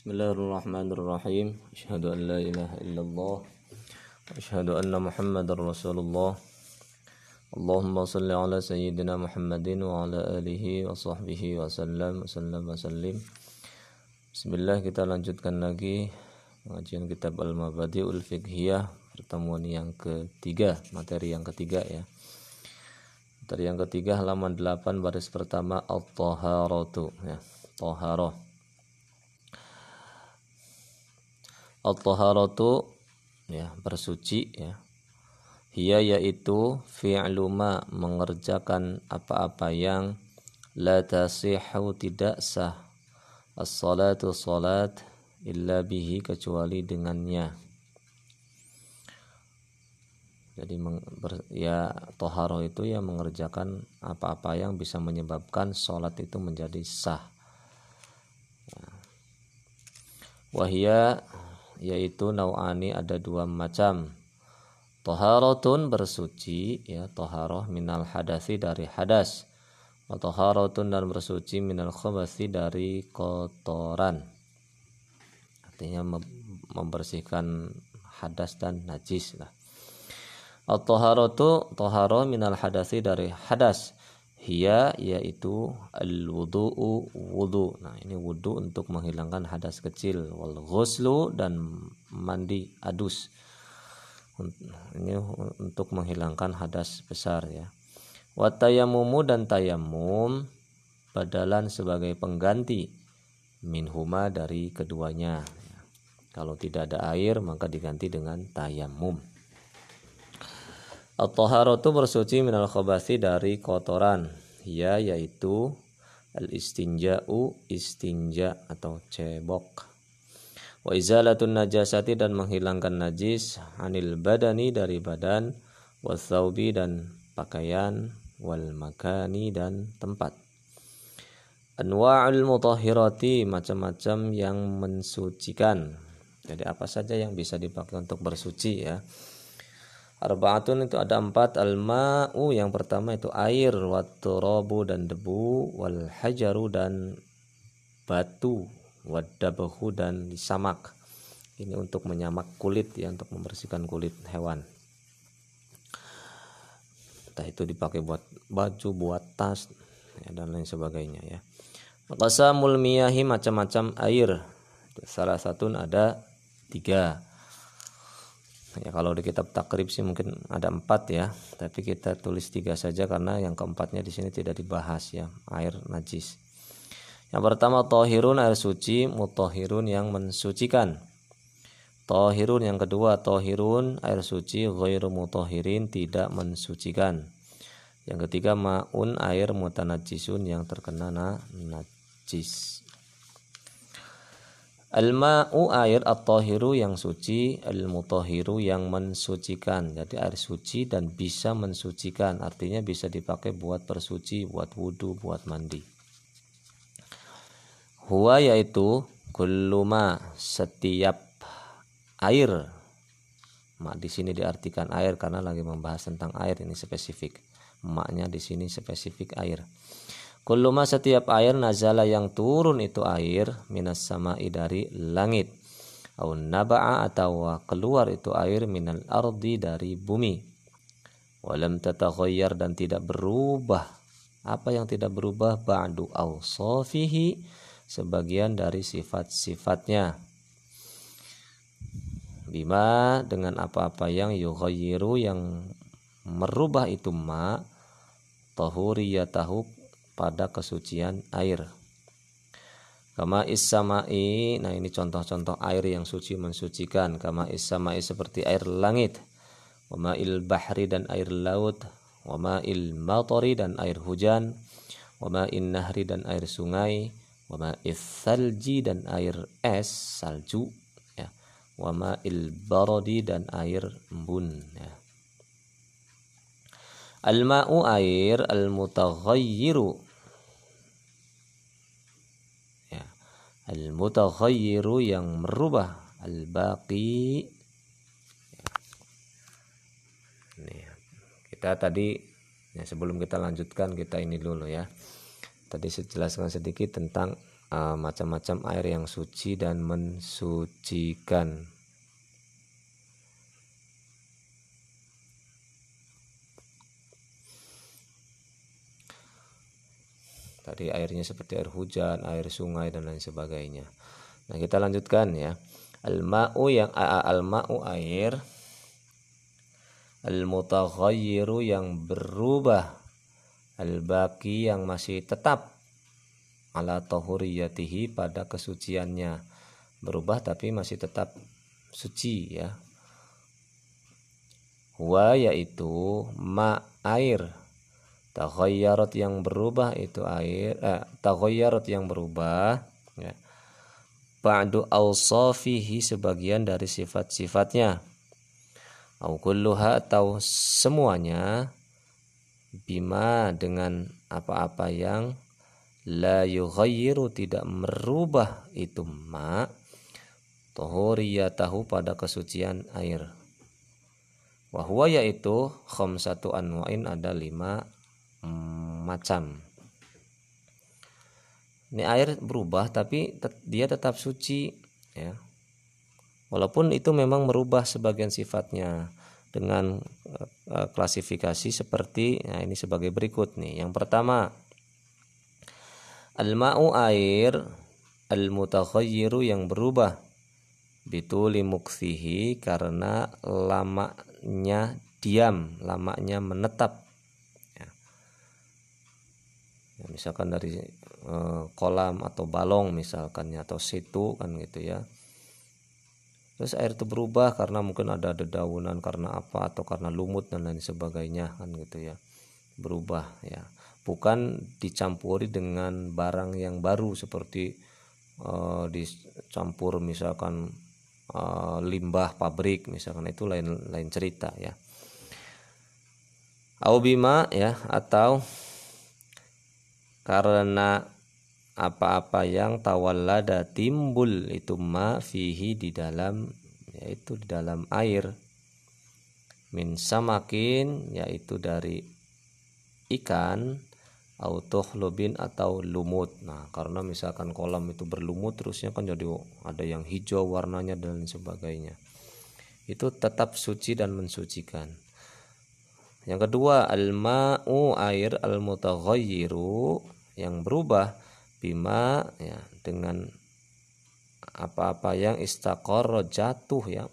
Bismillahirrahmanirrahim. Asyhadu an la ilaha illallah wa asyhadu anna Muhammadar Rasulullah. Allahumma shalli ala sayyidina Muhammadin wa ala alihi wa sahbihi wa sallam wa wa sallim. Bismillah kita lanjutkan lagi pengajian kitab Al-Mabadi'ul Fiqhiyah pertemuan yang ketiga, materi yang ketiga ya. Materi yang ketiga halaman 8 baris pertama Al-Taharatu ya. Taharah At-taharatu ya bersuci ya. Hiya yaitu fi'lu ma mengerjakan apa-apa yang la tasihu tidak sah. As-salatu salat illa bihi kecuali dengannya. Jadi ber, ya toharo itu ya mengerjakan apa-apa yang bisa menyebabkan sholat itu menjadi sah. Ya. Wahia yaitu nau'ani ada dua macam. Toharatun bersuci ya toharoh minal hadasi dari hadas. Toharatun dan bersuci minal khobasi dari kotoran. Artinya membersihkan hadas dan najis lah. At-taharatu tahara minal hadasi dari hadas Hiya yaitu al-wudu'u wudu. Nah, ini wudu untuk menghilangkan hadas kecil. Wal ghuslu dan mandi adus. Ini untuk menghilangkan hadas besar ya. Watayamumu dan tayamum badalan sebagai pengganti minhuma dari keduanya. Kalau tidak ada air maka diganti dengan tayamum. At-taharatu bersuci minal khabasi dari kotoran. Ya yaitu al-istinja'u istinja atau cebok. Wa izalatun najasati dan menghilangkan najis anil badani dari badan wa thawbi dan pakaian wal makani dan tempat. Anwa'ul mutahhirati macam-macam yang mensucikan. Jadi apa saja yang bisa dipakai untuk bersuci ya. Arbaatun itu ada empat. Al-ma'u yang pertama itu air robu dan debu wal hajaru dan batu wadabahu dan samak ini untuk menyamak kulit ya untuk membersihkan kulit hewan. Entah itu dipakai buat baju buat tas ya, dan lain sebagainya ya. Makasamul miyahi macam-macam air. Salah satu ada tiga ya kalau di kitab takrib sih mungkin ada empat ya tapi kita tulis tiga saja karena yang keempatnya di sini tidak dibahas ya air najis. Yang pertama tohirun air suci mutohirun yang mensucikan. Tohirun yang kedua tohirun air suci ghairu mutohirin tidak mensucikan. Yang ketiga maun air mutanajisun yang terkena najis Al-ma'u air at-tahiru yang suci, al-mutahiru yang mensucikan. Jadi air suci dan bisa mensucikan. Artinya bisa dipakai buat bersuci, buat wudhu, buat mandi. Huwa yaitu kulluma setiap air. Mak di sini diartikan air karena lagi membahas tentang air ini spesifik. Maknya di sini spesifik air. Kulluma setiap air nazala yang turun itu air minas sama'i dari langit. Au naba'a atau keluar itu air minal ardi dari bumi. Walam tataghayyar dan tidak berubah. Apa yang tidak berubah ba'du awsafihi sebagian dari sifat-sifatnya. Bima dengan apa-apa yang yughayyiru yang merubah itu ma tahuriyatahu pada kesucian air. Kama issamai, nah ini contoh-contoh air yang suci mensucikan. Kama issamai seperti air langit. Wama il bahri dan air laut. Wama il matori dan air hujan. Wama in nahri dan air sungai. Wama salji dan air es, salju. Ya. Wama il barodi dan air embun. Ya. Al-ma'u air al-mutaghayyiru al-mutaghayyiru yang merubah al-baqi. Nih, kita tadi ya sebelum kita lanjutkan kita ini dulu ya. Tadi saya sedikit tentang uh, macam-macam air yang suci dan mensucikan tadi airnya seperti air hujan, air sungai dan lain sebagainya. Nah, kita lanjutkan ya. Al-ma'u yang al-ma'u air. Al-mutaghayyiru yang berubah. Al-baqi yang masih tetap. Ala tahuriyatihi pada kesuciannya. Berubah tapi masih tetap suci ya. Wa yaitu ma air taghayyarat yang berubah itu air eh, taghayyarat yang berubah ya. Ba'du awsafihi sebagian dari sifat-sifatnya. Au kulluha atau semuanya bima dengan apa-apa yang la yughayyiru tidak merubah itu ma tahu pada kesucian air. Wahwa yaitu khamsatu anwa'in ada lima macam ini air berubah tapi dia tetap suci ya Walaupun itu memang merubah sebagian sifatnya dengan uh, klasifikasi seperti nah ini sebagai berikut nih. Yang pertama al-ma'u air al-mutakhayyiru yang berubah bituli muksihi karena lamanya diam, lamanya menetap. Misalkan dari uh, kolam atau balong misalkan atau situ kan gitu ya. Terus air itu berubah karena mungkin ada dedaunan karena apa atau karena lumut dan lain sebagainya kan gitu ya. Berubah ya. Bukan dicampuri dengan barang yang baru seperti uh, dicampur misalkan uh, limbah pabrik misalkan itu lain lain cerita ya. Aubima ya atau karena apa-apa yang tawallada timbul itu ma fihi di dalam yaitu di dalam air min samakin yaitu dari ikan autohlobin atau lumut. Nah, karena misalkan kolam itu berlumut terusnya kan jadi ada yang hijau warnanya dan sebagainya. Itu tetap suci dan mensucikan. Yang kedua, al-ma'u air al-mutaghayyiru yang berubah bima ya dengan apa-apa yang istaqor jatuh ya.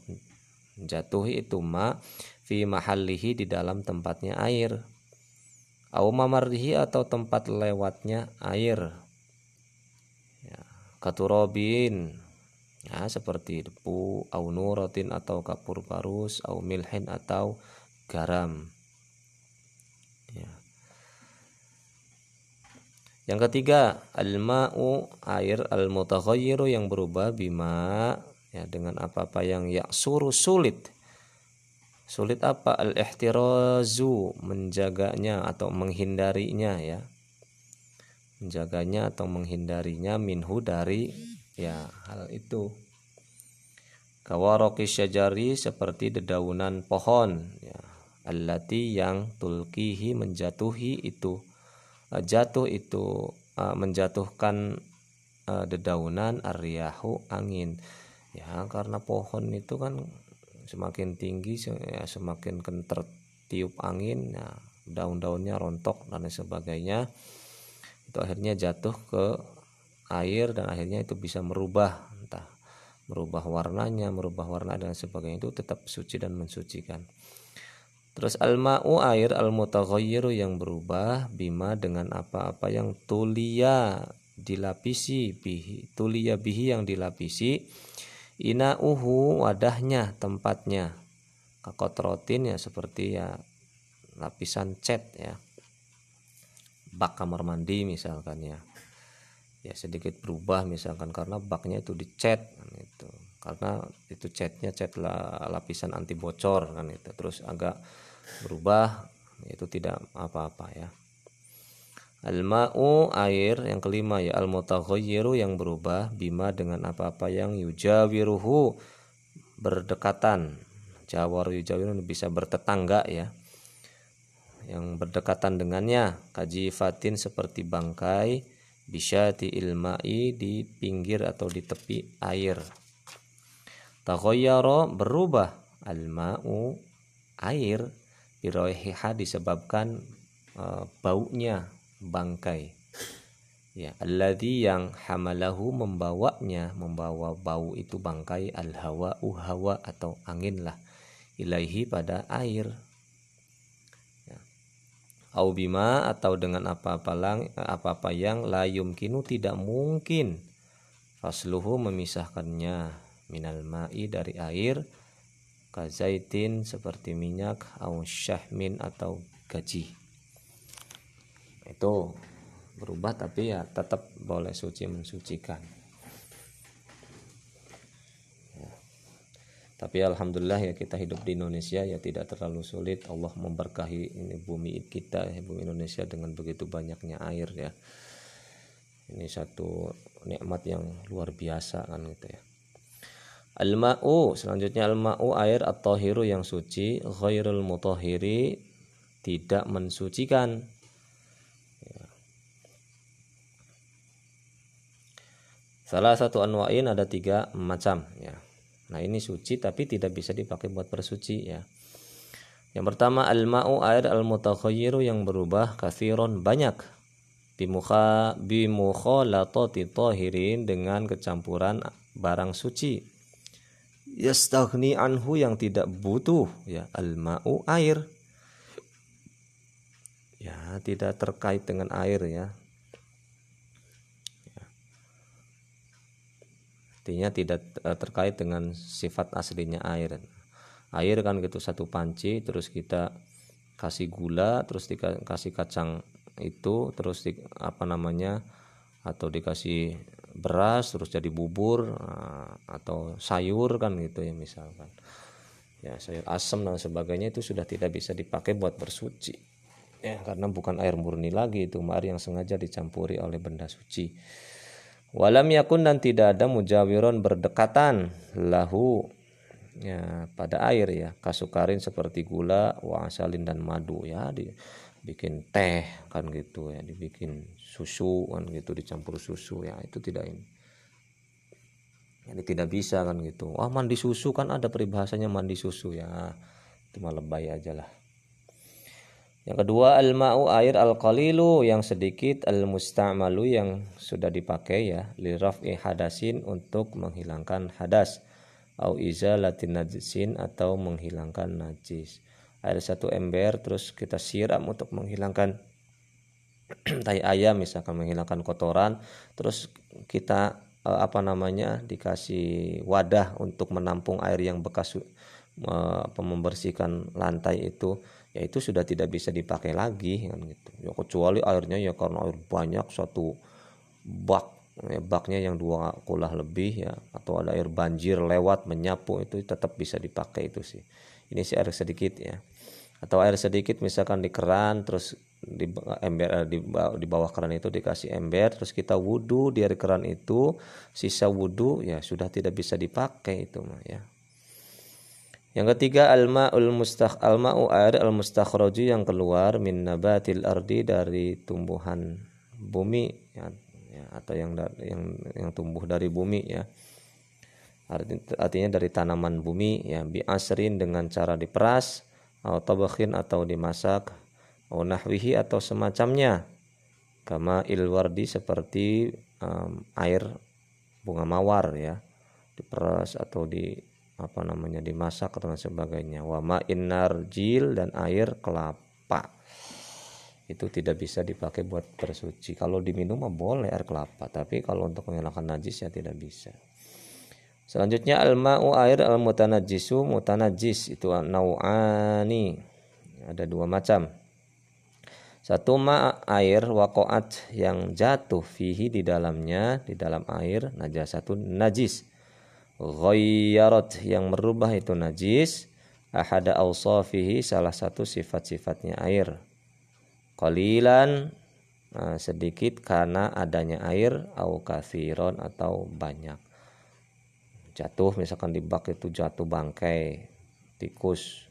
Jatuhi itu ma fi mahallihi di dalam tempatnya air. Au mamarrihi atau tempat lewatnya air. Ya, katurobin ya seperti debu au nurotin atau kapur parus au milhin atau garam yang ketiga, al-ma'u air al-mutaghayyiru yang berubah bima ya dengan apa-apa yang yaksuru sulit. Sulit apa? Al-ihtirazu menjaganya atau menghindarinya ya. Menjaganya atau menghindarinya minhu dari ya hal itu. Kawaroki syajari seperti dedaunan pohon ya. Allati yang tulkihi menjatuhi itu Eh, jatuh itu uh, menjatuhkan uh, dedaunan aryahu angin. Ya karena pohon itu kan semakin tinggi ya, semakin kenter tiup angin ya daun-daunnya rontok dan sebagainya. Itu akhirnya jatuh ke air dan akhirnya itu bisa merubah entah merubah warnanya merubah warna dan sebagainya. Itu tetap suci dan mensucikan Terus al-ma'u air al-mutaghayyiru yang berubah bima dengan apa-apa yang tulia dilapisi bihi tulia bihi yang dilapisi. Inauhu wadahnya tempatnya. Kakotrotin ya seperti ya lapisan cat ya. Bak kamar mandi misalkan ya. Ya sedikit berubah misalkan karena baknya itu dicat kan itu. Karena itu catnya cat lapisan anti bocor kan itu. Terus agak berubah itu tidak apa-apa ya Al-ma'u air yang kelima ya al-mutaghayyiru yang berubah bima dengan apa-apa yang yujawiruhu berdekatan. Jawar yujawiru bisa bertetangga ya. Yang berdekatan dengannya kaji fatin seperti bangkai bisyati ilmai di pinggir atau di tepi air takhayyara berubah alma'u air biraiha disebabkan uh, baunya bangkai. Ya alladhi yang hamalahu membawanya membawa bau itu bangkai al hawa hawa atau angin lah ilaihi pada air. Ya. au bima atau dengan apa-apa lang apa-apa yang la yumkinu tidak mungkin. Fasluhu memisahkannya minal ma'i dari air kazaitin seperti minyak au syahmin atau gaji. Itu berubah tapi ya tetap boleh suci mensucikan. Ya. tapi alhamdulillah ya kita hidup di Indonesia ya tidak terlalu sulit. Allah memberkahi ini bumi kita ya, bumi Indonesia dengan begitu banyaknya air ya. Ini satu nikmat yang luar biasa kan gitu ya Al-ma'u selanjutnya al-ma'u air atau hiru yang suci ghairul mutahhiri tidak mensucikan ya. Salah satu anwa'in ada tiga macam ya. Nah ini suci tapi tidak bisa dipakai buat bersuci ya. Yang pertama al-ma'u air al-mutakhayyiru yang berubah kathiron banyak bimukha bimukhalatati tahirin dengan kecampuran barang suci yastaghni anhu yang tidak butuh ya al-ma'u air. Ya tidak terkait dengan air ya. ya. Artinya tidak eh, terkait dengan sifat aslinya air. Air kan gitu satu panci terus kita kasih gula terus dikasih kacang itu terus di, apa namanya atau dikasih beras terus jadi bubur eh, atau sayur kan gitu ya misalkan. Ya sayur asam dan sebagainya itu sudah tidak bisa dipakai buat bersuci. Ya karena bukan air murni lagi itu air yang sengaja dicampuri oleh benda suci. Walam yakun dan tidak ada mujawiron berdekatan lahu ya pada air ya kasukarin seperti gula wa asalin dan madu. Ya dibikin teh kan gitu ya dibikin susu kan gitu dicampur susu ya itu tidak ini. Ini tidak bisa kan gitu. Wah mandi susu kan ada peribahasanya mandi susu ya. Itu mah lebay aja lah. Yang kedua al-ma'u air al-qalilu yang sedikit al-musta'malu yang sudah dipakai ya liraf'i hadasin untuk menghilangkan hadas au izalatin najisin atau menghilangkan najis air satu ember terus kita siram untuk menghilangkan tai ayam misalkan menghilangkan kotoran. Terus kita eh, apa namanya dikasih wadah untuk menampung air yang bekas eh, membersihkan lantai itu. Ya itu sudah tidak bisa dipakai lagi kan gitu. Ya kecuali airnya ya karena air banyak satu bak ya, baknya yang dua kulah lebih ya atau ada air banjir lewat menyapu itu tetap bisa dipakai itu sih. Ini sih air sedikit ya atau air sedikit misalkan di keran terus di ember eh, di, di bawah keran itu dikasih ember terus kita wudhu dari keran itu sisa wudhu ya sudah tidak bisa dipakai itu mah ya. Yang ketiga alma ul mustaq alma air al mustakhraju yang keluar min nabatil ardi dari tumbuhan bumi ya, ya atau yang yang yang tumbuh dari bumi ya. Artinya dari tanaman bumi ya bi asrin dengan cara diperas atau tabakhin atau dimasak atau nahwihi atau semacamnya. Kama ilwardi seperti um, air bunga mawar ya. Diperas atau di apa namanya dimasak atau sebagainya. Wama inarjil dan air kelapa. Itu tidak bisa dipakai buat bersuci. Kalau diminum mah boleh air kelapa tapi kalau untuk menghilangkan najis ya tidak bisa Selanjutnya al-ma'u air al-mutanajjisu mutanajjis itu nau'ani. Ada dua macam. Satu ma air wakoat yang jatuh fihi di dalamnya di dalam air najasatun najis. Ghayyarat yang merubah itu najis. Ahada awsafihi salah satu sifat-sifatnya air. Qalilan nah, sedikit karena adanya air au kathiron atau banyak jatuh misalkan di bak itu jatuh bangkai tikus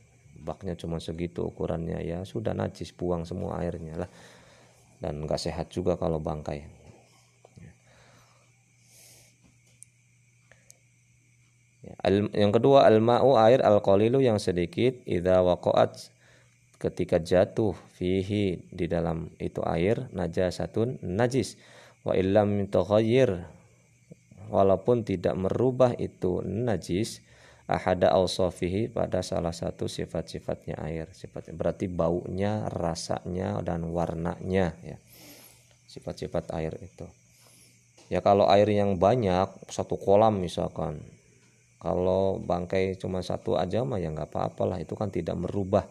baknya cuma segitu ukurannya ya sudah najis buang semua airnya lah. Dan nggak sehat juga kalau bangkai. Ya, yang kedua almau air al-qalilu yang sedikit ida waqa'at ketika jatuh fihi di dalam itu air najasatun najis. Wa illam walaupun tidak merubah itu najis ahada awsafihi pada salah satu sifat-sifatnya air. Sifatnya berarti baunya rasanya dan warnanya ya. Sifat-sifat air itu. Ya kalau air yang banyak satu kolam misalkan kalau bangkai cuma satu aja mah ya nggak apa-apalah itu kan tidak merubah.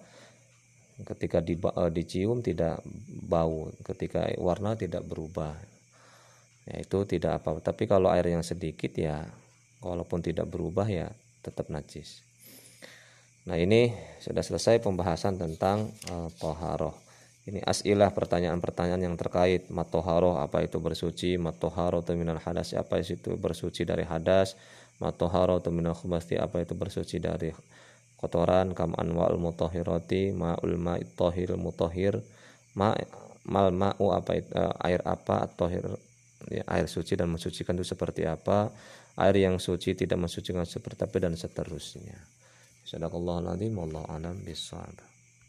Ketika di, uh, dicium tidak bau ketika warna tidak berubah ya itu tidak apa tapi kalau air yang sedikit ya walaupun tidak berubah ya tetap najis. Nah ini sudah selesai pembahasan tentang uh, toharoh. Ini asilah pertanyaan-pertanyaan yang terkait matoharoh apa itu bersuci? Matoharoh terminal hadas apa itu bersuci dari hadas? Matoharoh minal khubasti apa itu bersuci dari kotoran? Kam anwa'ul mutahhirati ma'ul ma'it tahir mutahhir ma mal apa itu, uh, air apa tahir ya, air suci dan mensucikan itu seperti apa? Air yang suci tidak mensucikan seperti apa dan seterusnya. Sadaqallahu alazim wallahu alam bisawab